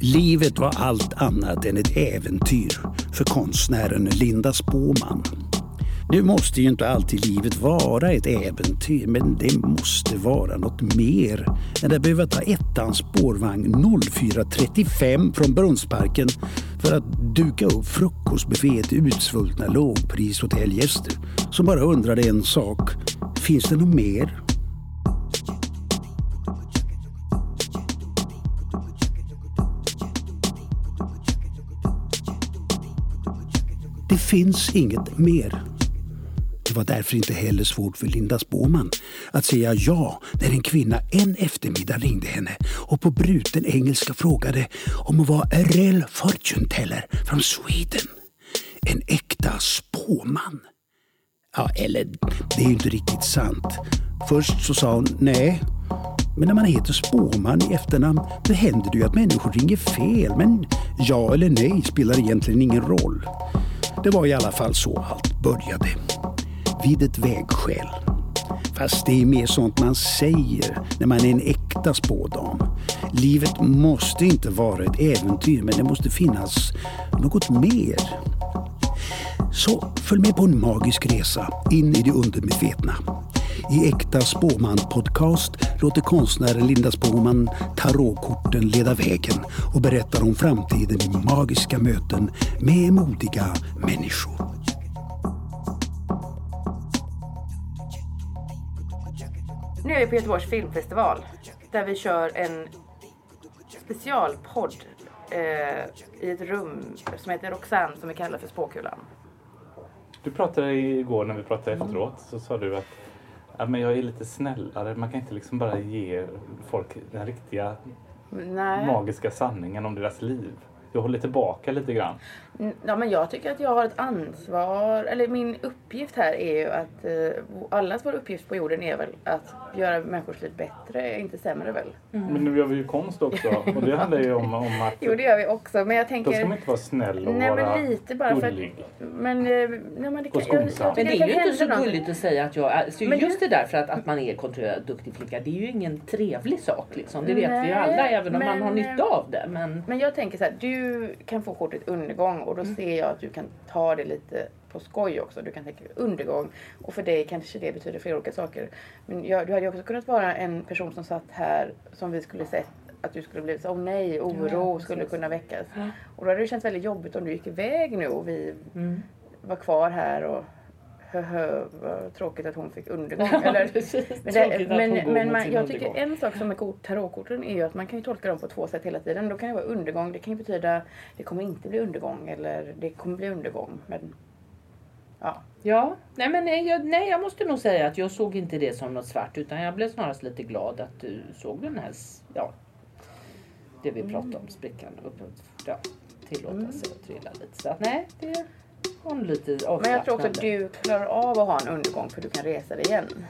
Livet var allt annat än ett äventyr för konstnären Linda Spåman. Nu måste ju inte alltid livet vara ett äventyr, men det måste vara något mer än att behöva ta ettans spårvagn 04.35 från Brunnsparken för att duka upp frukostbuffé till utsvultna lågprishotellgäster som bara undrade en sak. Finns det något mer? Det finns inget mer. Det var därför inte heller svårt för Linda Spåman att säga ja när en kvinna en eftermiddag ringde henne och på bruten engelska frågade om hon var a real fortune teller från Sweden. En äkta spåman. Ja, eller det är ju inte riktigt sant. Först så sa hon nej. Men när man heter spåman i efternamn då händer det ju att människor ringer fel. Men ja eller nej spelar egentligen ingen roll. Det var i alla fall så allt började. Vid ett vägskäl. Fast det är mer sånt man säger när man är en äkta spådam. Livet måste inte vara ett äventyr men det måste finnas något mer. Så följ med på en magisk resa in i det undermedvetna. I Äkta Spåman podcast låter konstnären Linda Spåman tarotkorten leda vägen och berättar om framtiden i magiska möten med modiga människor. Nu är vi på Göteborgs filmfestival där vi kör en specialpodd eh, i ett rum som heter Roxanne som vi kallar för Spåkulan. Du pratade igår när vi pratade efteråt så sa du att ja, men jag är lite snällare. Man kan inte liksom bara ge folk den riktiga Nej. magiska sanningen om deras liv. Jag håller tillbaka lite grann. Mm, Ja, men jag tycker att jag har ett ansvar, eller min uppgift här är ju att, eh, allas vår uppgift på jorden är väl att göra människors liv bättre, inte sämre väl? Men nu gör vi ju konst också och det handlar ju om, om att Jo, det gör vi också, men jag då tänker... ska man inte vara snäll och Nej, vara men lite bara för att... gullig. Men, eh, nej, men det kan, jag, jag Men det är ju inte så något. gulligt att säga att jag är... Så Men just det där för att, att man är kontrollerad duktig flicka. Det är ju ingen trevlig sak liksom. Det vet vi ju alla även om man men, har nytta av det. Men Men jag tänker så här, du kan få kortet undergång och då Mm. ser jag att du kan ta det lite på skoj också. Du kan tänka undergång och för dig kanske det betyder flera olika saker. Men jag, du hade ju också kunnat vara en person som satt här som vi skulle sett att du skulle bli så, åh nej, oro Ja, skulle kunna väckas. Ja. Och då hade det känts väldigt jobbigt om du gick iväg nu och vi Mm. var kvar här och höhö, vad tråkigt att hon fick undergång. Eller, men, det, men, men man, jag tycker undergång. en sak som med kort, tarotkorten är ju att man kan ju tolka dem på två sätt hela tiden. Då kan det vara undergång, det kan ju betyda det kommer inte bli undergång eller det kommer bli undergång. Men, ja. Ja, nej men nej, jag, nej jag måste nog säga att jag såg inte det som något svart utan jag blev snarast lite glad att du såg den här, ja, det vi pratade om, sprickan och ja, tillåta sig att trilla lite. Så att nej, det nog lite avslappnande. Men jag tror också att du klarar av att ha en undergång för du kan resa dig igen.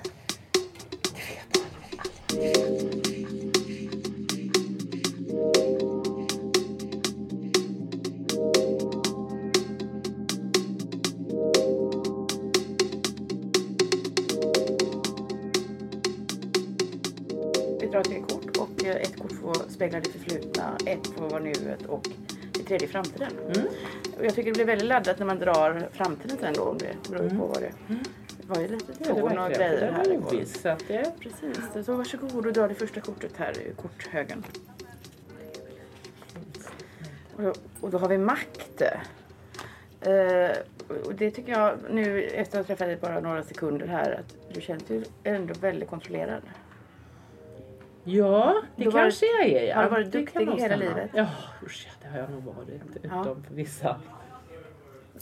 Vi drar tre kort och eh, ett kort får spegla det förflutna, ett får vara nuet och det tredje framtiden. Och jag tycker det blir väldigt laddat när man drar framtiden sen då. Det beror ju på vad det det var ju lite Ja, ton och grejer här igår. Precis, så varsågod och dra det första kortet här i korthögen. Och då, och då har vi makt. Eh, och det tycker jag nu efter att ha träffat dig bara några sekunder här att du känns ju ändå väldigt kontrollerad. ja, det Du kanske jag är. Ja. har du varit duktig hela livet? Ja, usch, ja, det har jag nog varit. Ja. Utom för vissa,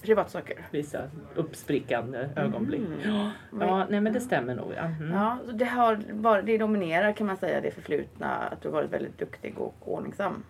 Privatsaker. vissa uppsprickande ögonblick. Mm. Ja, ja, nej men det stämmer nog. Ja. Mm. Ja, så det, har bara, det dominerar kan man säga det förflutna att du varit väldigt duktig och ordningsam.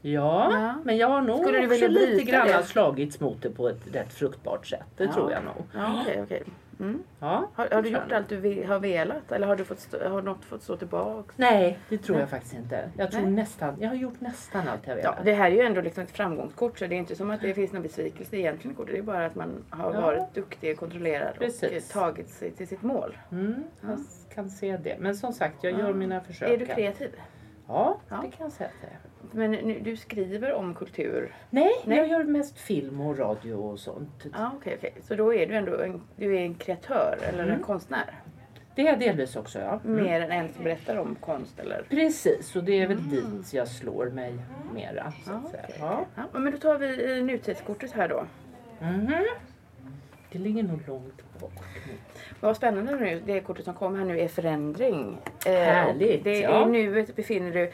Ja, Ja. men jag har nog Skulle du också lite grann det? slagits mot det på ett rätt fruktbart sätt. Det Ja. tror jag nog. Ja, okej, okej. Mm. Ja, Har, har du gjort jag allt du vi- har velat eller har, du fått stå, har något fått stå tillbaka? Nej, det tror Nej. jag faktiskt inte. Jag tror Nej. nästan, jag har gjort nästan allt jag Ja, velat. det här är ju ändå liksom ett framgångskort så det är inte som att det finns någon besvikelse egentligen i kortet. Det är bara att man har Ja. varit duktig och kontrollerad och Precis. eh, tagit sig till sitt mål. Mm, jag kan se det. Men som sagt, jag gör Ja. mina försök. Är du kreativ? Ja, Ja. det kan jag säga att det är. Men du skriver om kultur? Nej, Nej. jag gör mest film och radio och sånt. Ja, okej, okej. Så då är du ändå en, du är en kreatör eller en Mm. konstnär? Det är jag delvis också ja. Mm. Mer än en som berättar om konst eller? Precis, och det är väl dit jag slår mig mera. Så Ja, säga. okej. Ja. Ja, men då tar vi eh, nutidskortet här då. Mhm. Det ligger nog långt nu. Vad spännande nu. Det kortet som kom här nu är förändring. Eh, Härligt, Det ja. är nuet befinner du.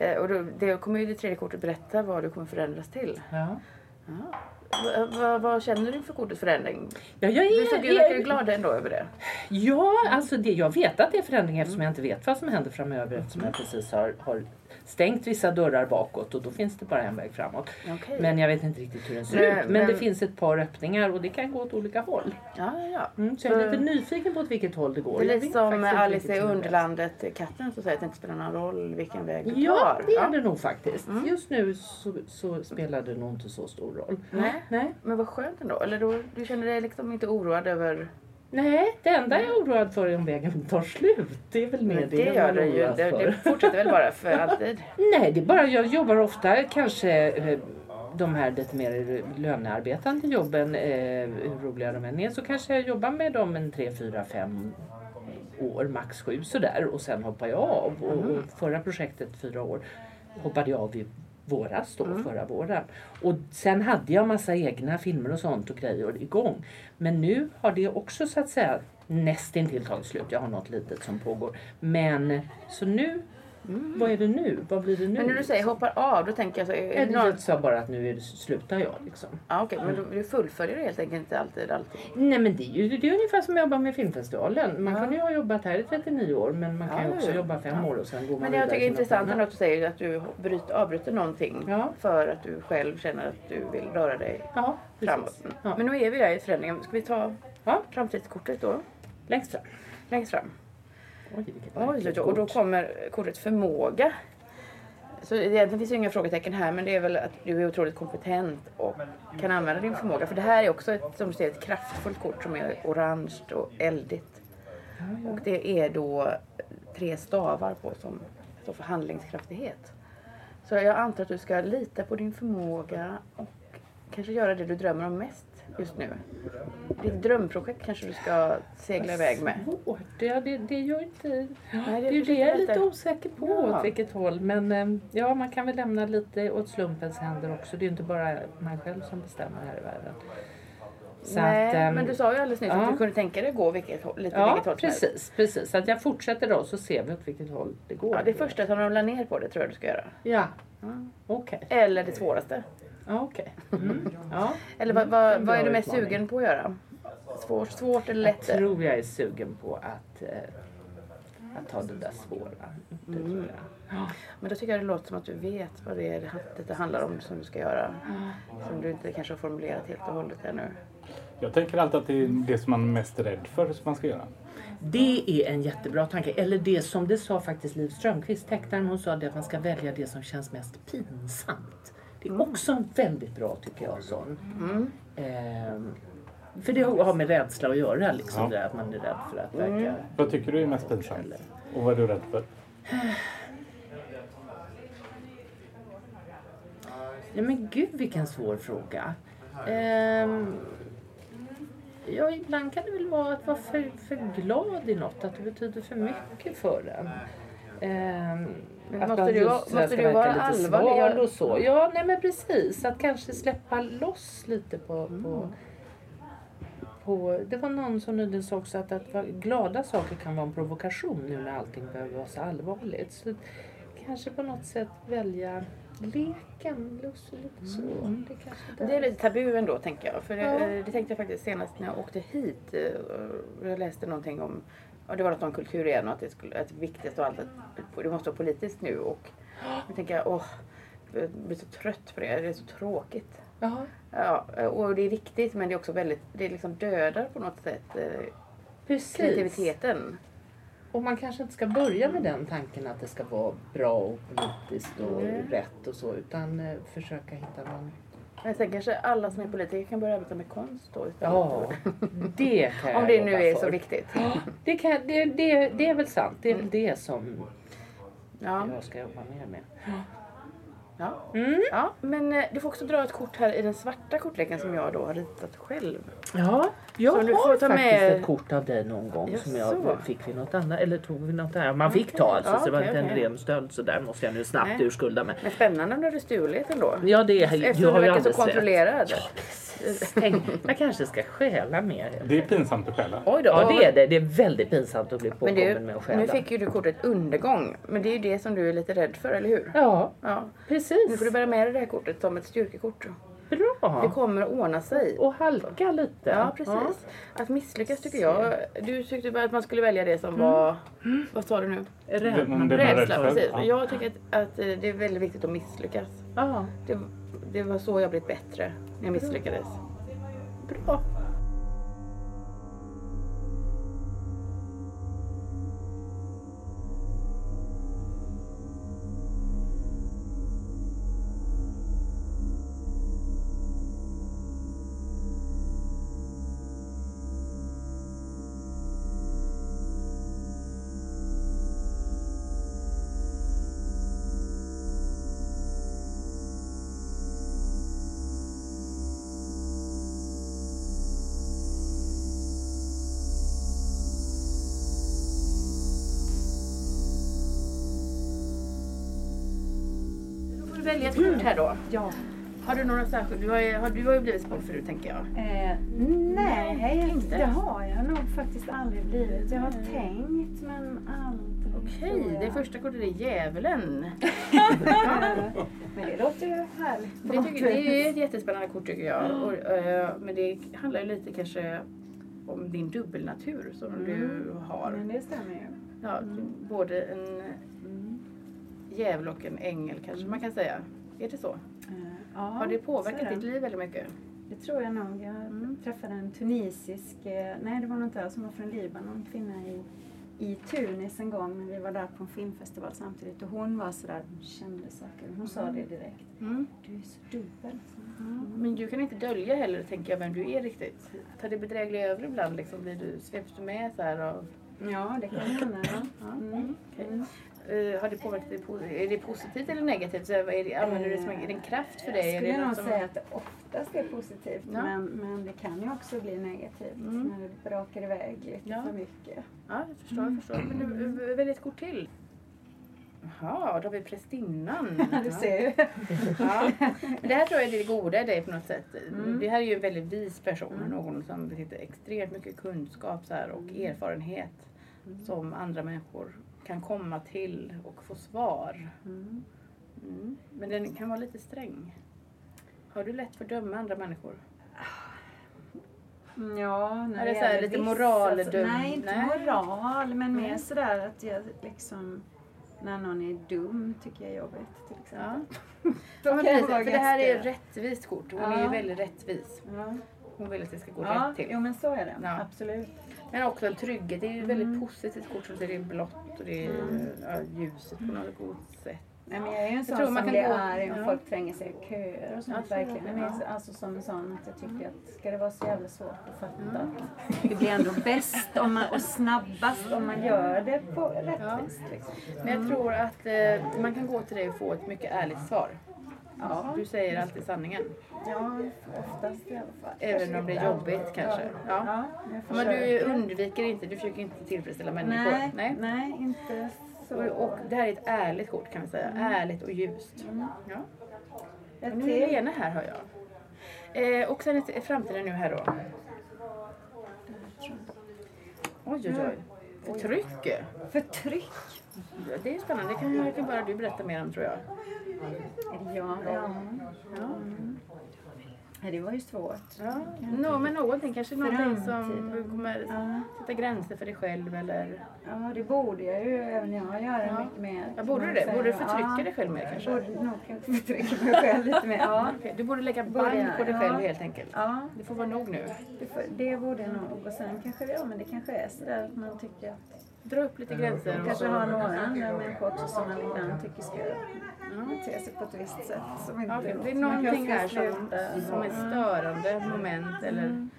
Eh, och då, det kommer ju det tredje kortet berätta vad du kommer förändras till. Ja. Va, va, vad känner du för kortets förändring? Ja, jag är, du verkar ju glad ändå över det. Ja, alltså det, jag vet att det är förändring eftersom jag inte vet vad som händer framöver eftersom jag precis har, har stängt vissa dörrar bakåt och då finns det bara en väg framåt. Okej. Men jag vet inte riktigt hur den ser Men- ut. Men, men- det finns ett par öppningar och det kan gå åt olika håll. Ja, ja, ja. Mm, så jag är Så- lite nyfiken på åt vilket håll det går. Det är lite som Alice i. Underlandet, katten som säger att det inte spelar någon roll vilken väg du Ja, tar. det är det nog faktiskt. Mm. Just nu så, så spelar det nog inte så stor roll. Nej. Nej. Men vad skönt ändå. Eller då, du känner dig liksom inte oroad över... Nej, det enda jag är oroad för är om vägen tar slut. Det är väl mer det, det gör det ju. Det, det fortsätter väl bara för alltid. Nej, det är bara jag jobbar ofta kanske eh, de här lite mer lönearbetande jobben, eh, hur roliga de än är, så kanske jag jobbar med dem en tre, fyra, fem år, max sju sådär och sen hoppar jag av. Och, och förra projektet, fyra år, hoppade jag av i våras då, förra våren. Och sen hade jag massa egna filmer och sånt och grejer igång. Men nu har det också så att säga nästintill tagit slut. Jag har något litet som pågår. Men så nu, vad är det nu? Vad blir det nu? Men när du säger hoppar av, då tänker jag så... Är det någon... sa bara att nu är det, slutar jag liksom. Ja, okej, men du, fullföljer det helt enkelt inte alltid. alltid. Nej men det är ju det är ungefär som att jobba med filmfestivalen. Man Ja. kan ju ha jobbat här i 39 år men man kan Ja, ju också jobba fem Ja. år och sen går man Men vidare jag tycker det är intressant att du säger att du bryter, avbryter någonting Ja. för att du själv känner att du vill röra dig Ja, framåt. Men nu är vi där i förändringen. Ska vi ta Ja. framtidskortet då? Längst fram. Längst fram. Oj, vilket Oj, och då kommer kortet förmåga. Så egentligen finns det inga frågetecken här men det är väl att du är otroligt kompetent och kan använda din förmåga. För det här är också ett, som du ser, ett kraftfullt kort som är orange och eldigt. Och det är då tre stavar på som står för handlingskraftighet. Så jag antar att du ska lita på din förmåga och kanske göra det du drömmer om mest just nu. Ditt drömprojekt kanske du ska segla iväg med. Svårt. Det, det, det gör inte... Nej, Det är det försöker jag är lite osäker på Ja. åt vilket håll. Men eh, ja, man kan väl lämna lite åt slumpens händer också. Det är ju inte bara man själv som bestämmer här i världen. Så Nej, att, ehm, men du sa ju alldeles nyss ja. att du kunde tänka dig att gå vilket, håll- lite Ja, vilket håll precis, precis. Så att jag fortsätter då så ser vi åt vilket håll det går. Ja, det första som ramlar ner på det tror jag du ska göra. Ja, Ja. okej. Eller det svåraste. Ja, okej. Mm. Ja. Eller vad, vad, en vad är du mest utmaning. sugen på att göra? Svårt, svårt eller Jag lätt? tror jag är sugen på att, eh, att ta det där svåra. Det Mm. tror jag. Men då tycker jag det låter som att du vet vad det är det, det handlar om som du ska göra. Som du inte kanske har formulerat helt och hållet ännu. Jag tänker alltid att det är det som man är mest rädd för som man ska göra. Det är en jättebra tanke. Eller det som det sa faktiskt Liv Strömquist, tecknaren. Hon sa det att man ska välja det som känns mest pinsamt. Det är också en väldigt bra tycker jag sån. Mm. Ehm, för det har med rädsla att göra liksom. Ja. Det där att man är rädd för att verka... Vad tycker du är mest pinsamt? Och vad är du rädd för? Ja men gud vilken svår fråga. Ehm, ja ibland kan det väl vara att vara för, för glad i något. Att det betyder för mycket för en. Ehm, Men att måste du måste du vara allvarlig? och så. Ja nej men precis. Att kanske släppa loss lite på, Mm. på på, det var någon som nyligen sa också att, att glada saker kan vara en provokation nu när allting behöver vara så allvarligt. Så kanske på något sätt välja leken, lust, lite så. Det, kanske Det är lite tabu ändå tänker jag. För det, Ja. det tänkte jag faktiskt senast när jag åkte hit. eh, och Jag läste någonting om, ja, det var något om kultur igen och att det, skulle, att det viktigaste av allt att det måste vara politiskt nu. Och då tänker jag, åh, jag blir så trött på det. Det är så tråkigt. Jaha. Ja, och det är viktigt men det är också väldigt, det liksom dödar på något sätt eh, Precis. kreativiteten. Och man kanske inte ska börja med den tanken att det ska vara bra och politiskt och Nej. rätt och så utan eh, försöka hitta någon... Men sen kanske alla som är politiker kan börja arbeta med konst då istället. Ja, det kan jag Om det nu är så viktigt. Det, kan, det, det, det är väl sant. Det är väl det som Ja. jag ska jobba mer med. Ja. Mm. ja. Men eh, du får också dra ett kort här i den svarta kortleken som jag då har ritat själv. Ja, jag Så du har får ta faktiskt med- ett kort av dig någon gång. Som Jaså? jag, fick vi något annat? Eller tog vi något annat? Man fick ta alltså, Ja, så det var inte en okej. ren stöld. Så där måste jag nu snabbt Nej. urskulda mig. Men spännande om du hade stulit ändå. Ja, det är, Eftersom du har du verkar så alldeles rätt. kontrollerad. Tänk, jag kanske ska stjäla mer. Det är pinsamt att stjäla. Oj då. Ja, det är det. Det är väldigt pinsamt att bli Men påkommen med att stjäla. nu fick ju du kortet undergång. Men det är ju det som du är lite rädd för, eller hur? Ja, Ja. precis. Nu får du bära med dig det här kortet som ett styrkekort. Det Bra. kommer att ordna sig. Och halka lite. Ja, precis. Att misslyckas tycker jag. Du tyckte bara att man skulle välja det som var... Vad sa du nu? Det- det- Rädsla, för. precis. Ja. Jag tycker att, att eh, det är väldigt viktigt att misslyckas. Ja, Det, det var så jag blev bättre, när jag misslyckades. bra. Då välja ett kort här då. Ja. Har du några särskilda? Du har ju, har, du har ju blivit spådd förut tänker jag. Eh, nej, inte. det har jag nog faktiskt aldrig blivit. Jag har tänkt men aldrig. Okej, jag. det första kortet är djävulen. Men det låter ju härligt. Det, tycker, det är ett jättespännande kort tycker jag. Och, eh, men det handlar ju lite kanske om din dubbelnatur som du har. Men det stämmer ju. Ja, både en djävul och en ängel kanske man kan säga. Är det så? Eh, ja, Har det påverkat det. ditt liv väldigt mycket? Det tror jag nog. Jag Mm. träffade en tunisisk, eh, nej det var nog inte jag som var från Libanon, en kvinna i, i Tunis en gång när vi var där på en filmfestival samtidigt och hon var sådär, hon kände saker. Hon sa det direkt. Mm. Du är så dubbel. Men du kan inte dölja heller, tänker jag, vem du är riktigt. Tar det bedrägliga över ibland? Liksom, blir du, sveps du med så här av... Ja, det kan hända. Ja. Mm. Mm. Eh, har det påverkat dig? po- Är det positivt eller negativt? Så är det, använder du det som en, är det en kraft för dig? Jag Är skulle nog som- säga att det oftast är positivt Ja. men, men det kan ju också bli negativt Mm. när det brakar iväg lite Ja. för mycket. Ja, jag förstår. Jag förstår. Men du, du, välj ett kort till. Jaha, då har vi prästinnan. Du ser ju. Ja. Men det här tror jag är det goda i dig på något sätt. Mm. Det här är ju en väldigt vis person. Någon som besitter extremt mycket kunskap så här, och erfarenhet. Som andra människor kan komma till och få svar. Mm. Mm. Men den kan vara lite sträng. Har du lätt för att döma andra människor? Ja, när Är det det så här gäller lite moraldum? Nej, inte Nej. moral men mer Nej. sådär att jag liksom när någon är dum tycker jag är jobbigt till Ja. exempel. Ja, precis, vara för det här är rättvist kort. Hon är ju Ja. väldigt rättvis. Ja, Hon vill att det ska gå ja rätt till. jo men så är det. Ja. Absolut. Men också en trygghet. Det är ju ett Mm. väldigt positivt kort. Så det är blått och det är ja, ljuset på något gott sätt. Nej, men jag är ju en sån som blir gå- arg om ja. folk tränger sig i köer och sånt Ja, så verkligen. är Men ja. är alltså som en sån att jag tycker att ska det vara så jävla svårt att fatta att det blir ändå bäst om man, och snabbast om man gör det på rättvist. Liksom. Men jag tror att eh, man kan gå till dig och få ett mycket ärligt svar. Ja. Du säger alltid sanningen. ja, oftast i alla fall. Även om det är jobbigt kanske. Ja. Ja. Men du undviker inte, du försöker inte tillfredsställa människor. Nej, Nej. nej, inte så. Och, och det här är ett ärligt kort kan vi säga. Ärligt och ljust. Ja. Ett Och nu är. Lena här hör jag. Eh, och sen är framtiden nu här då. Oj, oj, oj. Förtryck. Förtryck. Det är spännande. Det kan, kan bara du berätta mer om tror jag. Ja, ja. Ja. Nej, det var ju svårt. Ja. No, men någonting, kanske någonting som Framtiden. kommer Ja. sätta gränser för dig själv eller? Ja, det borde jag ju även jag göra Ja. mycket mer. Ja, borde du det? Borde du förtrycka dig själv mer kanske? Borde nog förtrycka mig själv lite mer. Ja, Okej, Du borde lägga band jag? på dig Ja. själv helt enkelt. ja Det får vara nog nu. det, får, det borde jag nog. Och sen kanske det, ja, men det kanske är sådär att man tycker att Dra upp lite gränser. och kanske har några människor också som man ibland tycker ska bete sig på ett visst sätt. Som inte, okej. Det är någonting här som, som är störande moment eller... Mm.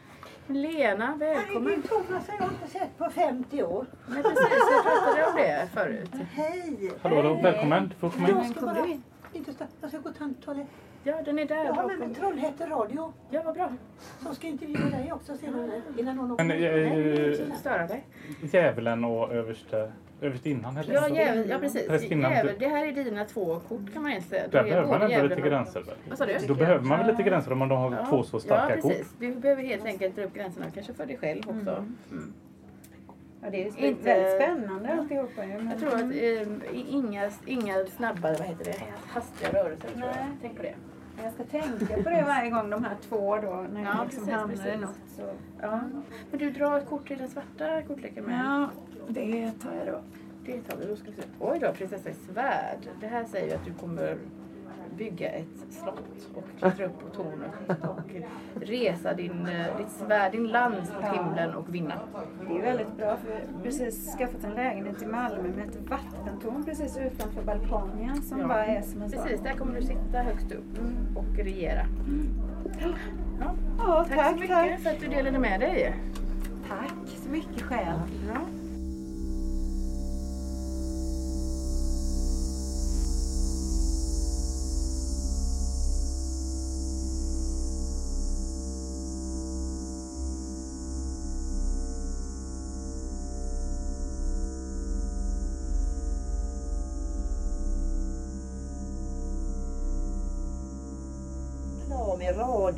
Lena, välkommen! Herregud Thomas har jag inte sett på 50 år. Nej precis, vi pratade om det förut. Hej! Hallå, då, välkommen. Du får komma in. Jag ska bara inte stå. Jag ska gå till toalett. Ja, den är där Jag har med mig Trollhätte Radio Ja, vad bra. som ska intervjua dig också senare. Innan någon Men åker. inte störa dig. djävulen och överste, överstinnan heter Ja, jävel, ja precis. Prästinnan, Jävel, det här är dina två kort kan man säga. Där behöver man ändå lite gränser? Vad sa du? Då behöver man väl lite gränser om de har två så starka ja, kort. precis. Du behöver helt enkelt dra upp gränserna, kanske för dig själv också. Mm. Ja, det är ju Inte- väldigt spännande alltihopa ju. men- Jag tror att eh, inga, inga snabba, vad heter det, hastiga rörelser. Tror jag. Nej. Tänk på det. Jag ska tänka på det varje gång de här två då, när Ja, jag liksom precis, hamnar i precis. något. Så. Ja. Men du drar ett kort till den svarta kortleken med. Ja, det tar jag då. Det tar vi. Då ska vi se. Oj då, prinsessa i svärd. Det här säger ju att du kommer bygga ett slott och klättra upp på tornet och resa din, eh, ditt svärd, din lans mot himlen och vinna. Det är väldigt bra för vi har precis skaffat en lägenhet i Malmö med ett vattentorn precis utanför balkongen som Ja. bara är som en. Precis, där kommer du sitta högst upp och regera. Ja, Ja, tack, tack, så mycket tack. för att du delade med dig. Tack så mycket själv. Ja.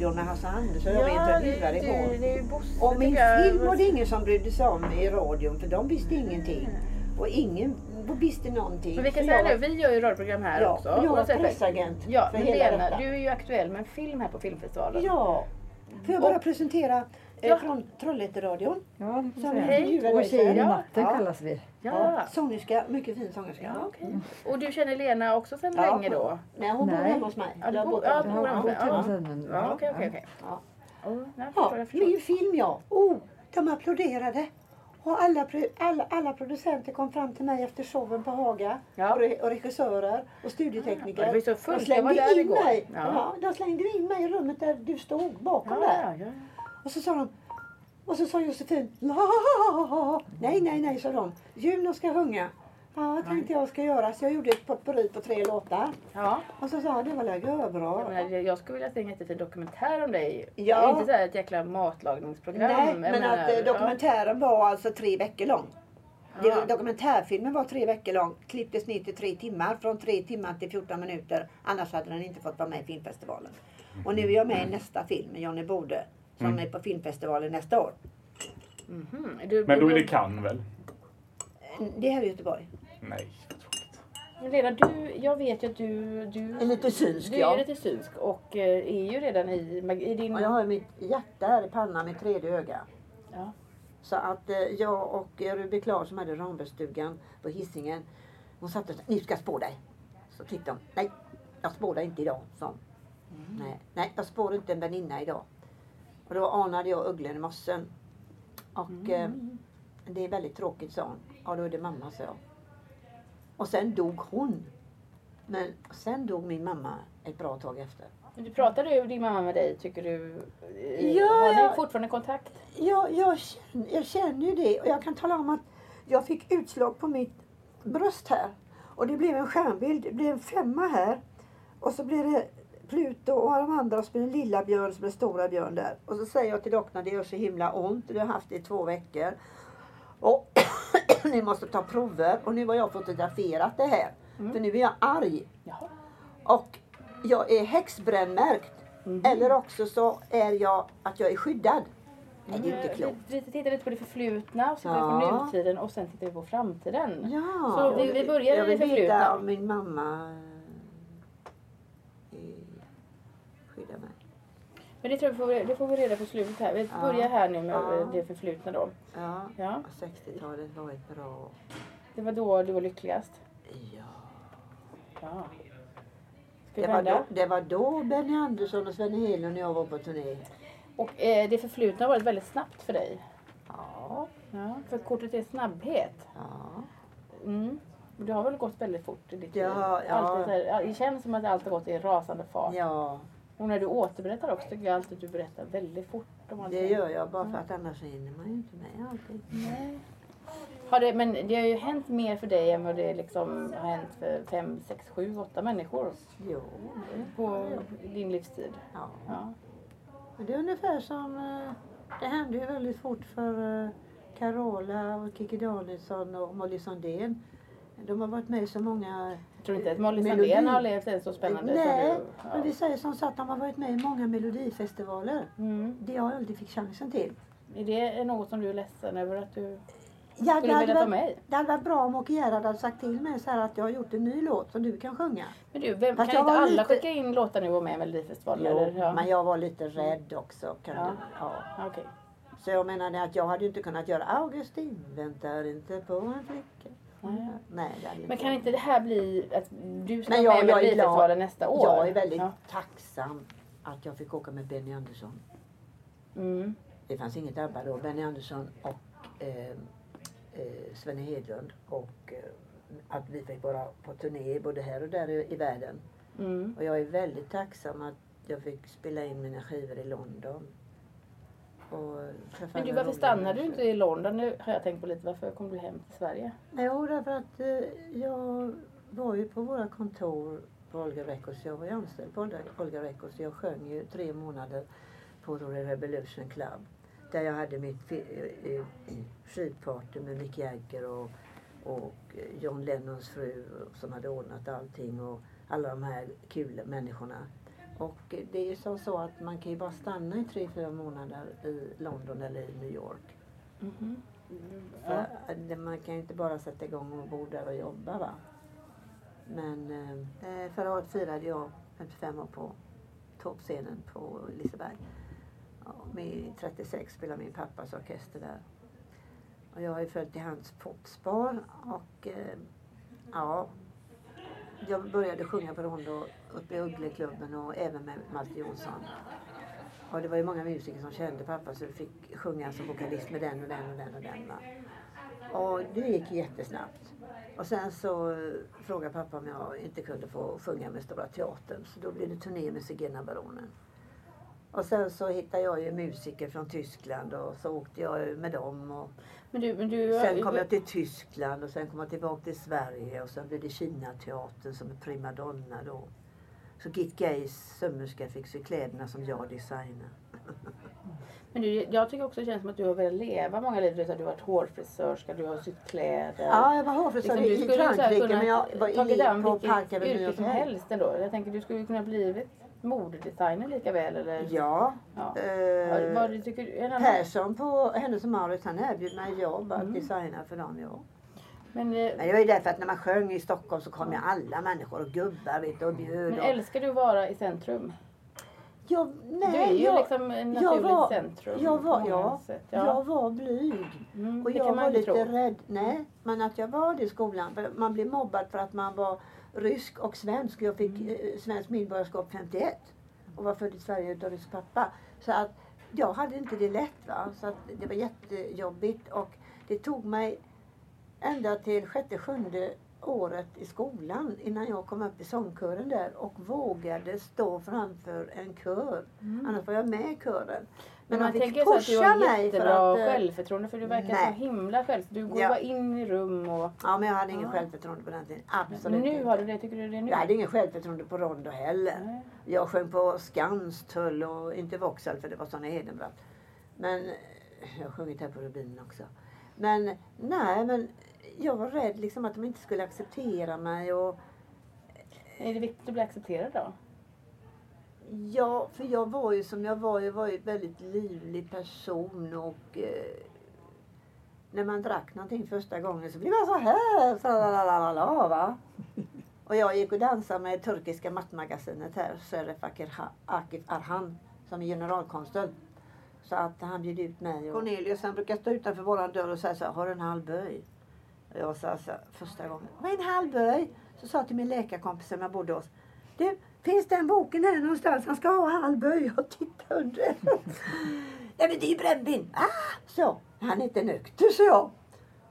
Radion med Hasse Andersson. Jag Ja, vet det, att du det, det är Bosse. Och min jag. film var det ingen som brydde sig om i radion för de visste ingenting. Och ingen visste någonting. Men vi kan säga jag- nu, vi gör ju radioprogram här Ja, också. jag var oavsett- pressagent Ja, för Lena, du är ju aktuell med en film här på filmfestivalen. Ja. Får jag bara Och- presentera Ja. från Trollhätteradion. Ja, det får säga. I natten Ja. kallas vi. Ja. Sångerska, mycket fin sångerska. Ja, okej. Och du känner Lena också sedan Ja. länge då? Nej, hon bor hemma hos mig. Ja, du Jag bor- hemma hos mig. Ja. okej, okej, okej. Ja. Min film ja. Oh, de applåderade. Och alla, alla, alla producenter kom fram till mig efter showen på Haga. Ja. Och, re, och regissörer och studiotekniker. Ja, det var så fullt. De Jag var slängde där in igår. mig. Ja. Ja. de slängde in mig i rummet där du stod bakom Ja, där. ja, ja. Och så sa de och så sa Josefin. Nej, nej, nej, sa de. Juno ska sjunga. Ja, tänkte jag ska göra. Så jag gjorde ett potpurri på tre låtar. ja. Och så sa jag, det var väl Jag, bra. menar, jag skulle vilja se en jättefin dokumentär om dig. Ja. Inte så här ett jäkla matlagningsprogram. Nej, men menar, att eh, dokumentären var alltså tre veckor lång. Ja. Dokumentärfilmen var tre veckor lång. Klipptes ner till tre timmar. Från tre timmar till 14 minuter. Annars hade den inte fått vara med i filmfestivalen. Och nu är jag med i nästa film Johnny Bode. Som Mm. är på filmfestivalen nästa år. Mhm. Du, Men då är det Cannes väl? Det här är Göteborg. Nej. Lena, du, jag vet ju att du, du, Är lite synsk du ja. är lite synsk och eh, är ju redan i, i din... Och jag har mitt hjärta här i pannan, mitt tredje öga. Ja. Så att eh, jag och eh, Ruby Klar som hade Rambergsstugan på Hisingen. Hon satt och sa, nu ska jag spå dig. Så tittade hon, nej jag spår dig inte idag, sa hon. Nej, nej jag spår inte en väninna idag. Och då anade jag ugglan i mossen. Och eh, det är väldigt tråkigt, sa hon. Ja då är det mamma, sa jag. Och sen dog hon. Men sen dog min mamma ett bra tag efter. Men Du pratade ju din mamma med dig, tycker du? eh, Ja, har ni jag- fortfarande kontakt? Jag, jag, känner, jag känner ju det och jag kan tala om att jag fick utslag på mitt bröst här. Och det blev en stjärnbild. Det blev en femma här. Och så blev det Pluto och de andra och så blev det lilla björn blev det stora björn där. Och så säger jag till doktorn det gör så himla ont. Du har haft det i två veckor. Och ni måste ta prover. Och nu har jag fotograferat det här. För nu är jag arg. Jaha. Och jag är häxbrännmärkt. Mhm. Eller också så är jag att jag är skyddad. Nej, det är inte klokt. Vi, vi tittar lite på det förflutna, och så Ja. på nutiden och sen tittar vi på framtiden. Ja. Så vi- vi börjar i jag det vill veta förflutna. om min mamma eh, skyddar mig. Men det tror jag vi får, det får vi reda på slutet här. Vi Ja. börjar här nu med Ja. det förflutna då. Ja, Ja. 60-talet var ett bra... Det var då du var lyckligast. Ja. Ja. Vi Det var, då, det var då Benny Andersson och Sven Hedlund och jag var på turné. Och eh, det förflutna har varit väldigt snabbt för dig. Ja. Ja, för kortet är snabbhet. ja. Mm. Det har väl gått väldigt fort i ditt liv? Ja, ja. Alltid det känns som att allt har gått i rasande fart. Ja, Och när du återberättar också tycker jag alltid att du berättar väldigt fort om allting. det gör jag bara för att annars hinner man ju inte med allting. Nej. Har det, men det har ju hänt mer för dig än vad det liksom har hänt för fem, sex, sju, åtta människor Jo, på din livstid. ja. Ja. Men det är ungefär som, eh, det hände ju väldigt fort för eh, Carola och Kikki Danielsson och Molly Sandén. De har varit med i så många Jag tror inte att Molly. Sandén har levt en så spännande Nej, som du. men vi säger som så att de har varit med i många melodifestivaler. Mm. Det jag aldrig fick chansen till. Är det något som du är ledsen över att du Jag skulle vara varit, med det hade varit bra om Åke Gerhard hade sagt till mig så att jag har gjort en ny låt som du kan sjunga. Men du, vem, kan inte alla lite- skicka in låtar nu och vara med i Melodifestivalen? Jo, eller? Ja. men jag var lite rädd också. Kan Ja. Du, ja. Okej. Så jag menade att jag hade ju inte kunnat göra Augustin väntar inte på en flicka. Nej. Nej, det hade Men kan inte det här bli att du ska Men vara jag- med i. Melodifestivalen nästa år? Jag är väldigt Ja. tacksam att jag fick åka med Benny Andersson. Mm. Det fanns inget ABBA då. Benny Andersson och eh, eh, Svenne Hedlund. Och eh, att vi fick vara på turné både här och där i, i världen. Mm. Och jag är väldigt tacksam att jag fick spela in mina skivor i London. Och träffa Men du, varför stannar du inte i London? Nu har jag tänkt på lite. Varför kom du hem till Sverige? Jo, därför att eh, jag var ju på våra kontor på Olga Records. Jag var ju anställd på Olga, Records. Jag sjöng ju tre månader på The Revolution Club. Där jag hade mitt eh, eh, skidparty med Mick Jagger och, och John Lennons fru som hade ordnat allting och alla de här kul människorna. Och eh, det är ju så, så att man kan ju bara stanna i tre, fyra månader i London eller i New York. Mhm. För Ja. att det- man kan ju inte bara sätta igång och bo där och jobba va. Men eh, förra året firade jag 55 år på toppscenen på Liseberg. Ja, med 36 spelade min pappas orkester där. Och jag har ju följt i hans fotspår och eh, ja, jag började sjunga på Rondo uppe i Uggleklubben och även med Malte Jonsson. Och det var ju många musiker som kände pappa så vi fick sjunga som vokalist med den och den och den och den. Va? Och det gick jättesnabbt. Och sen så frågade pappa om jag inte kunde få sjunga med Stora Teatern. Så då blev det turné med Zigenarbaronen. Och sen så hittade jag ju musiker från Tyskland och så åkte jag med dem. Och Men du, men du, sen kom jag till Tyskland och sen kom jag tillbaka till Sverige och sen blev det Kinateatern som är primadonna då. Så Git Gays sömmerska fick sy kläderna som jag designade. men du, jag tycker också det känns som att du har velat leva många liv. Du har varit hårfrisörska, du har sytt kläder. Ja, jag var hårfrisör Liksom, i Frankrike men jag var an på Park Avenue yrke som Hotel. helst ändå. Jag tänker du skulle kunna blivit modedesigner lika väl eller? Ja. Ja. eh, Vad, tycker Persson på Hennes och Mauritz han erbjöd mig jobb att Mm. designa för dem. Ja. Men, eh, Men det var ju därför att när man sjöng i Stockholm så kom ju alla människor och gubbar vet, du, och bjöd. men älskar du att vara i centrum? Jag, nej, du är ju jag, liksom en jag naturligt var- centrum. jag var- ja, sätt. Ja. jag var blyg. Mm, Och jag var lite tro. rädd. Nej, men att jag var det i skolan. För man blev mobbad för att man var rysk och svensk. Jag fick Mm. eh, svenskt medborgarskap 51 och var född i Sverige utav rysk pappa. Så att jag hade inte det lätt. Va? Så att det var jättejobbigt och det tog mig ända till sjätte, sjunde året i skolan innan jag kom upp i sångkören där och vågade stå framför en kör. Annars var jag med i kören. Men Men man tänker så att du har mig för jättebra att... eh, självförtroende för du verkar nej. så himla själv. Du går Ja. bara in i rum och... Ja, men jag hade ingen Ja. självförtroende på den tiden. Absolut nu inte. har du det, tycker du det nu? Jag hade ingen självförtroende på Rondo heller. Nej. Jag sjöng på Skanstull och inte Vauxhall för det var Sonja Hedenbratt. Men jag har sjungit här på Rubinen också. Men nej, men jag var rädd liksom att de inte skulle acceptera mig och Är det viktigt att bli accepterad då? ja, för jag var ju som jag var. Jag var ju en väldigt livlig person och eh, när man drack någonting första gången så blev man så här. Så lalalala, va? Och jag gick och dansade med turkiska mattmagasinet här, Seref Akif Arhan, som är generalkonsul. Så att han bjöd ut mig och Cornelius han brukar stå utanför våran dörr och säga så här, har du en halv böj? Jag sa alltså, första gången, vad är en halv böj? Så sa jag till min läkarkompis som jag bodde hos, du, finns den boken här någonstans? Han ska ha halv böj. Jag tittade under. Nej men det är ju brännvin. Ah! Så, han är inte nykter, så jag.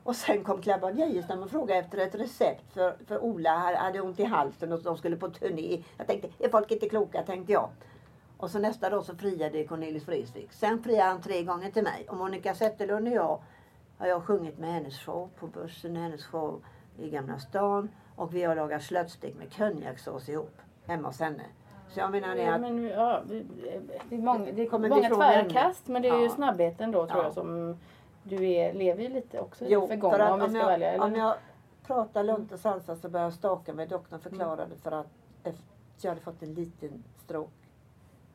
Och sen kom Klabban Geijerstam och frågade efter ett recept för, för Ola hade- hade ont i halsen och de skulle på turné. Jag tänkte, är folk inte kloka, tänkte jag. Och så nästa dag så friade Cornelis Vreeswijk. Sen friade han tre gånger till mig. Och Monica Zetterlund och jag har jag sjungit med hennes show på Börsen, hennes show i Gamla stan. Och vi har lagat slöttstek med konjakssås ihop hemma hos henne. Så jag menar det Ja, att men, ja, det, är många, det är Kommer många tvärkast men det är ju Ja. snabbheten då tror Ja. jag som du är, lever ju lite också i det för förgångna att om vi om ska jag, välja. Eller? om jag pratar lugnt och sansat så börjar jag staka mig. Doktorn förklarade för att efter jag hade fått en liten stroke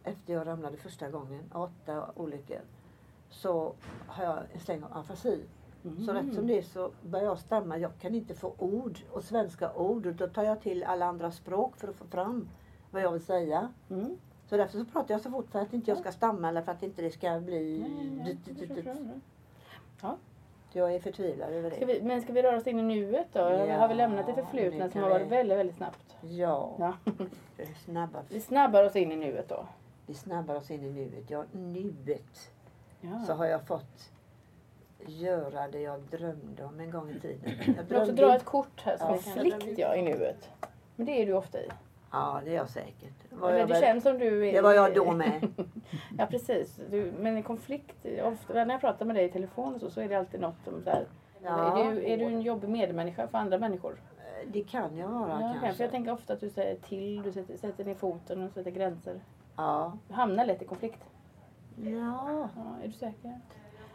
efter jag ramlade första gången, åtta olyckor, så har jag en släng av afasi. Så rätt som det är så börjar jag stamma. Jag kan inte få ord och svenska ord och då tar jag till alla andra språk för att få fram vad jag vill säga. Mm. Så därför så pratar jag så fort för att inte jag ska stamma eller för att inte det ska bli... Ja, det förstår jag. Är förtvivlad över Ska det. vi, men ska vi röra oss in i nuet då? Ja, har vi lämnat det förflutna som har varit väldigt, väldigt snabbt? Ja, Ja. snabba. Vi snabbar oss in i nuet då. Vi snabbar oss in i nuet. Ja, nuet. Ja. Så har jag fått göra det jag drömde om en gång i tiden. Jag Jag vill också drömde dra ett kort här som Ja. är flikt ja, i nuet. Men det är du ofta i. Ja, det är jag säkert. Det var, Eller jag det väl... känns som du är... det var jag då med. Ja precis. Du, men i konflikt, ofta när jag pratar med dig i telefon så, så är det alltid något om så här. Ja. Är, du, är du en jobbig medmänniska för andra människor? Det kan jag vara Ja, för kanske. jag tänker ofta att du säger till, du sätter, sätter ner foten och sätter gränser. Ja. Du hamnar lätt i konflikt. Ja. Ja, är du säker?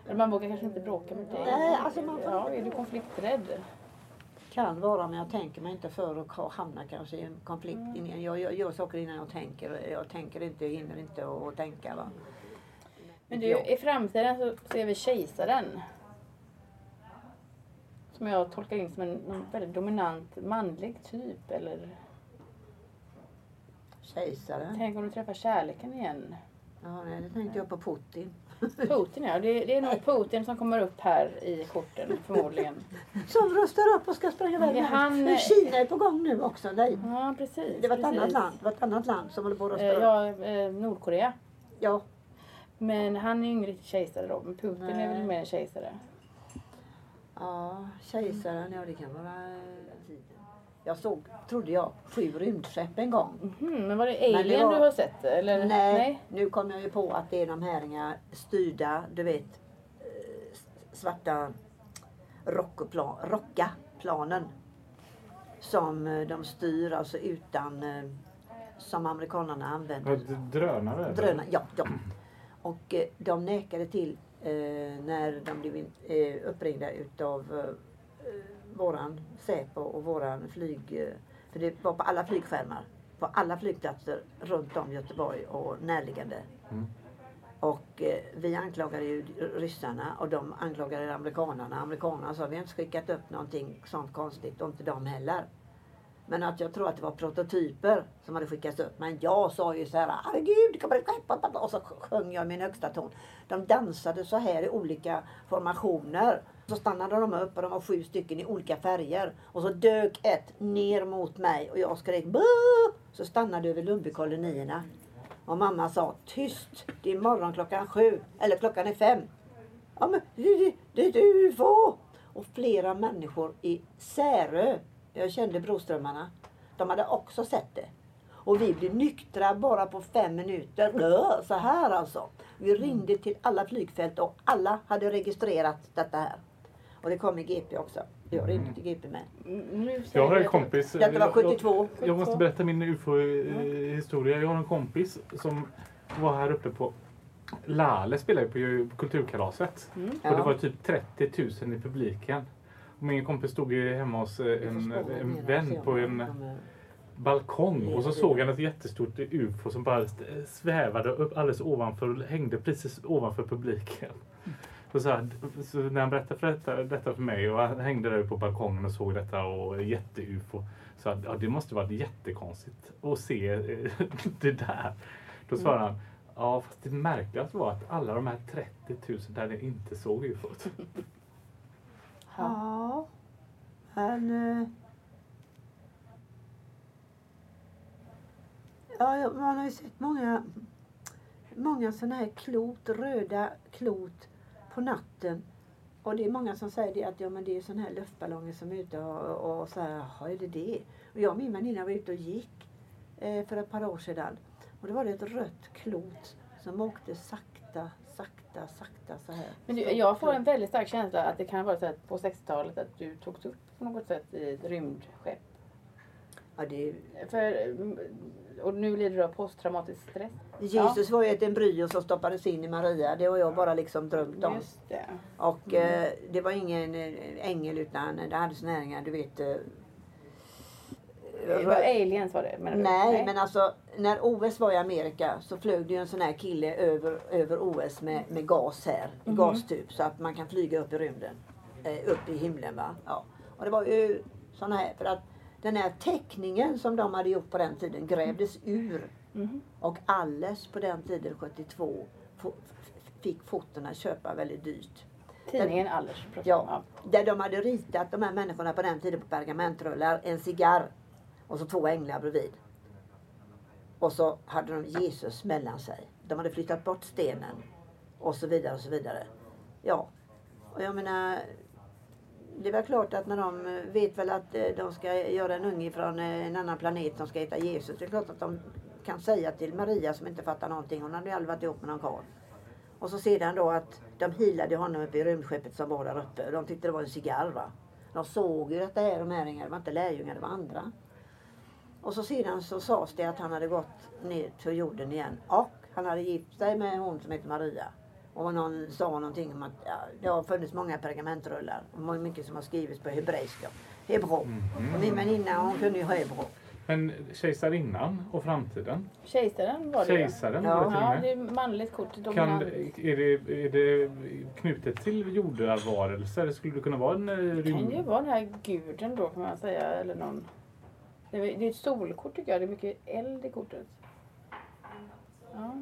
Eller man vågar kanske inte bråka med dig. Nej, alltså man får- Ja, är du konflikträdd? Kan vara, men jag tänker mig inte för ha- hamna kanske i en konflikt. Mm. Jag, jag gör saker innan jag tänker. Jag tänker inte, jag hinner inte att tänka. Va? Men du, i framtiden så ser vi kejsaren. Som jag tolkar in som en väldigt dominant manlig typ. Eller Kejsaren. tänk om du träffar kärleken igen. Ja, nej, det tänkte jag på Putin. Putin ja, det, det är nog Putin som kommer upp här i korten förmodligen. Som rustar upp och ska spränga iväg. Ja, han- Kina är på gång nu också. Nej. Ja, precis. Det var ett precis. annat land. Det var ett annat land som håller på att rusta Eh, upp. Ja, eh, Nordkorea. Ja. Men han är ju ingen riktig kejsare då. Men Putin är väl Nej. mer en kejsare. ja, kejsaren. Ja, det kan vara eh. Jag såg, trodde jag, sju rymdskepp en gång. Mhm, men var det det Alien var- du har sett? Eller? Nej, nu kom jag ju på att det är de här inga styrda, du vet, eh, svarta rockoplan, rockaplanen. Som eh, de styr alltså utan, eh, som amerikanerna använder. Drönare? Drönare, ja, ja. Och de nekade till när de blev in- uppringda utav våran Säpo och våran flyg... Eh, för det var på alla flygskärmar. På alla flygplatser runt om Göteborg och närliggande. Mm. Och eh, vi anklagade ju ryssarna och de anklagade amerikanerna. Amerikanerna sa vi har inte skickat upp någonting sånt konstigt och inte de heller. Men att jag tror att det var prototyper som hade skickats upp. Men jag sa ju så här, herregud, det kommer skepp. Och så sjöng jag i min högsta ton. De dansade så här i olika formationer. Så stannade de upp och de var sju stycken i olika färger. Och så dök ett ner mot mig och jag skrek Boo! Så stannade över Lundbykolonierna. Och mamma sa tyst, det är morgon klockan sju. Eller klockan är fem. Ja men det, det, är ett UFO! Och flera människor i Särö, jag kände Broströmmarna, de hade också sett det. Och vi blev nyktra bara på fem minuter. Så här alltså. Vi ringde till alla flygfält och alla hade registrerat detta här. Och det kom i GP också. Jag ringde till GP med. Mm, Jag har en kompis. Detta var jag- 72. Jag, jag måste berätta min ufo-historia. Jag har en kompis som var här uppe på Lale spelade på Kulturkalaset. Mm. Och det var typ 30 000 i publiken. Och min kompis stod ju hemma hos eh, en, en vän på en balkong och så såg han ett jättestort ufo som bara st- svävade upp alldeles ovanför och hängde precis ovanför publiken. Och så, här, så när han berättade för detta, detta för mig och han hängde där på balkongen och såg detta och jätte-ufo. Så att, ja, det måste varit jättekonstigt att se eh, det där. Då svarade han Ja fast det märkligaste var att alla de här 30 000 där ni inte såg ufot. Ja. Men... eh, Ja, ja, man har ju sett många, många sådana här klot, röda klot på natten. Och det är många som säger det att ja, men det är sådana här luftballonger som är ute och, och så här, jaha är det det? Och jag och min väninna var ute och gick eh, för ett par år sedan. Och då var det ett rött klot som åkte sakta, sakta, sakta så här. Men du, jag får en väldigt stark känsla att det kan vara så att på 60-talet att du togs upp på något sätt i ett rymdskepp. Ja, det, För, och nu lider du av posttraumatisk stress. Jesus var ju ett embryo som stoppades in i Maria. Det har jag bara liksom drömt om. Just det. Och eh, det var ingen eh, ängel utan det hade såna här, du vet. Eh, Det var aliens var det menar du? Nej, men alltså när OS var i Amerika så flög det ju en sån här kille över, över OS med, med gas här, Mhm. gastub, så att man kan flyga upp i rymden. Eh, upp i himlen va. Ja. Och det var ju såna här, för att den här teckningen som de hade gjort på den tiden grävdes ur. Mhm. Och alles på den tiden, 72, fo- f- fick fotona köpa väldigt dyrt. Tidningen Allers. ja. där de hade ritat de här människorna på den tiden på pergamentrullar, en cigarr och så två änglar bredvid. Och så hade de Jesus mellan sig. De hade flyttat bort stenen och så vidare och så vidare. Ja, och jag menar det är väl klart att när de eh, vet väl att eh, de ska göra en unge från eh, en annan planet som ska heta Jesus. Det är klart att de kan säga till Maria som inte fattar någonting. Hon hade ju aldrig varit ihop med någon karl. Och så sedan då att de healade honom uppe i rymdskeppet som var där uppe. De tyckte det var en cigarr va. De såg ju att det här, de här det var inte lärjungar, det var andra. Och så sedan så sades det att han hade gått ner till jorden igen. Och han hade gift sig med hon som heter Maria. Och någon sa någonting om att ja, det har funnits många pergamentrullar. Och många- mycket som har skrivits på hebreiska. Hebro. Mhm. Och min väninna hon kunde ju hebro. Men kejsarinnan och framtiden? Kejsaren var det. Kejsaren Ja. var det Ja, det är manligt kort. Kan, Dominant. är, det, är det knutet till jordarvarelser? Skulle det kunna vara en eh, Det kan ju rymd... vara den här guden då kan man säga. Eller någon. Det är, det är ett solkort tycker jag. Det är mycket eld i kortet. Ja.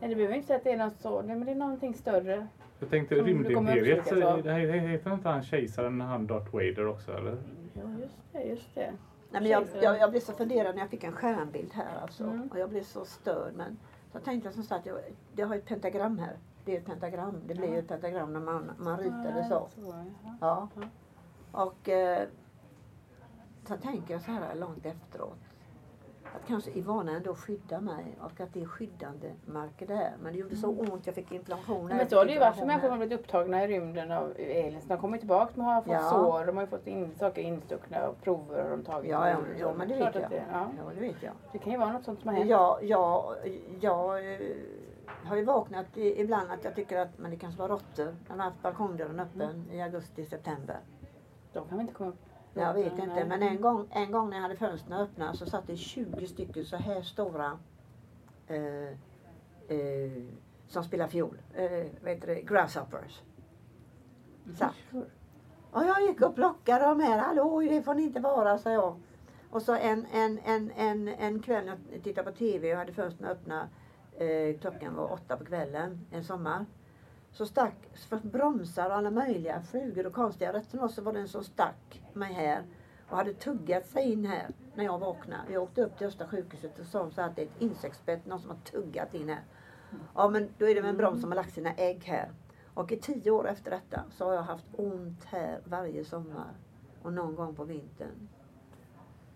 Nej, det behöver inte säga att det är något så. Nej, men det är någonting större. Jag tänkte Som du kommer rymdimperiet. Heter inte han kejsaren han Darth Vader också eller? Ja, just det. Just det. Nej, men jag, jag, jag blev så funderad när jag fick en stjärnbild här alltså. Mm. Och jag blev så störd. Men så tänkte jag som sagt, jag, jag har ett pentagram här. Det är ett pentagram. Det blir ju ett pentagram när man, man ritar det så. ja. Ja. Ja. Och eh, så tänker jag så här långt efteråt. Att kanske Ivana ändå skyddar mig och att det är skyddande marker där. Men det gjorde så ont, jag fick inflammation. här, Men så har det ju varit för människor som blivit upptagna i rymden av aliens. De kommer tillbaka men har fått Ja. sår. De har ju fått in, saker instuckna och prover har de tagit. Ja, ja, ja, men det vet jag. Det, ja. Ja, det vet jag. det kan ju vara något sånt som har hänt. Jag, jag, jag eh, har ju vaknat ibland att jag tycker att men det kanske var råttor. De har haft balkongdörren öppen i augusti, september. De kan vi inte komma upp. Jag vet inte men en gång, en gång när jag hade fönstren öppna så satt det 20 stycken så här stora eh, eh, som spelar fiol. Eh, vad heter det? Grasshoppers. Satt. Och jag gick och plockade dem här. Hallå, det får ni inte vara, sa jag. Och så en, en, en, en, en kväll när jag tittade på TV och hade fönstren öppna. Eh, klockan var åtta på kvällen en sommar. Så stack för bromsar och alla möjliga flugor och konstiga. rätter och var så var det en som stack mig här och hade tuggat sig in här när jag vaknade. Jag åkte upp till Östra sjukhuset och sa så att det är ett insektsbett, någon som har tuggat in här. Ja men då är det en broms som har lagt sina ägg här. Och i tio år efter detta så har jag haft ont här varje sommar och någon gång på vintern.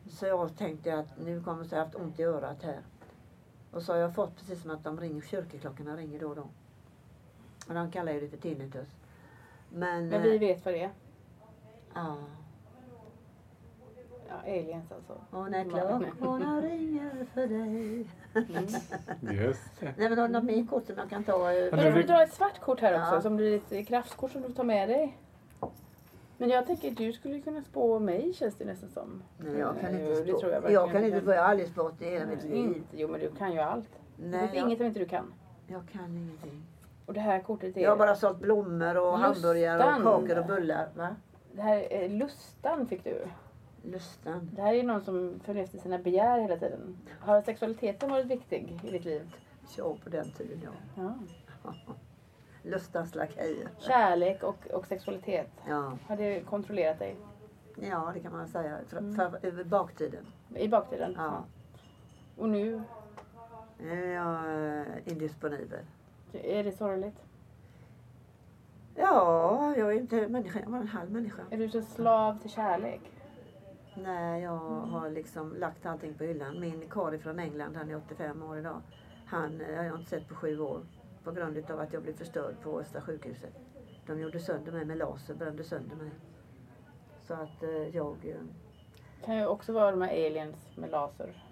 Så jag tänkte att nu kommer jag ha haft ont i örat här. Och så har jag fått precis som att de ringer, kyrkoklockorna ringer då och då. Och de kallar ju det för tinnitus. Men, Men vi eh, vet vad det är. ja. Ja, aliens alltså. Och när klockorna ringer för dig. Just det. Nej men har du något mer kort som jag kan ta? eh, Men du det- får dra ett svart kort här också Ja. som blir ett kraftkort som du får ta med dig. Men jag tänker att du skulle kunna spå mig känns det nästan som. Nej, jag kan Jo, inte det spå. tror jag jag, verkligen kan inte spå. Jag har aldrig spått i hela mitt liv. inte, jo men du kan ju allt. det Nej, finns jag, inget som inte du kan. jag kan ingenting. Och det här kortet är... Jag har bara sålt blommor och Lustan. hamburgare och kakor och bullar. Va? Det här är lustan fick du. Lustan. Det här är någon som följer efter sina begär hela tiden. Har sexualiteten varit viktig i ditt liv? Ja, på den tiden ja. Ja. Lustans lakejer. Kärlek och, och sexualitet. Ja. Har det kontrollerat dig? ja, det kan man säga. För, Mm. för, baktiden. I baktiden? Ja. Och nu? Nu är jag eh, indisponibel. Är det sorgligt? Ja, jag är inte människa. Jag var en halv människa. Är du så slav till kärlek? Nej, jag har liksom lagt allting på hyllan. Min karl från England, han är 85 år idag. Han eh, har jag inte sett på sju år. på grund av att jag blev förstörd på Östra sjukhuset. De gjorde sönder mig med laser, brände sönder mig. Så att eh, jag... eh, kan ju också vara de här aliens med laser.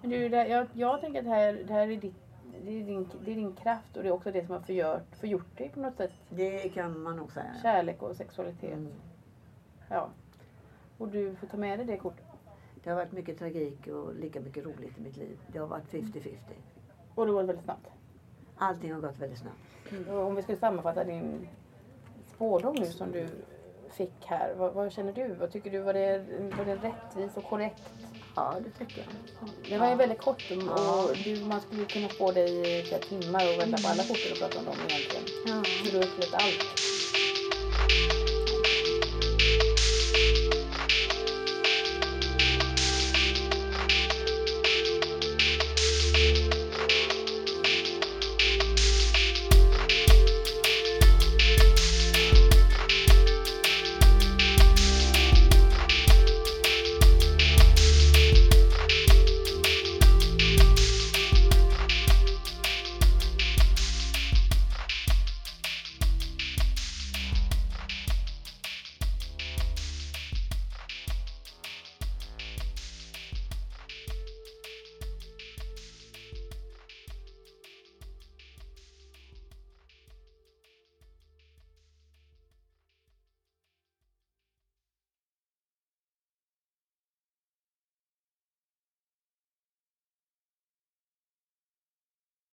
Men du, jag, jag tänker att det här, det här är, ditt, det, är din, det är din kraft och det är också det som har förgjort, förgjort dig på något sätt. Det kan man nog säga. Kärlek och sexualitet. Mm. Ja. Och du får ta med dig det kortet. Det har varit mycket tragik och lika mycket roligt i mitt liv. Det har varit 50-50. Och det går väldigt snabbt. Allting har gått väldigt snabbt. Och om vi skulle sammanfatta din spårdom nu som du fick här. Vad, vad känner du? Vad tycker du? Var det, var det rättvist och korrekt? Ja, det tycker jag. Det var ju väldigt kort och, och du, man skulle kunna få dig i flera timmar och vända på alla kort och prata om dem egentligen. Ja. Så du har upplevt allt.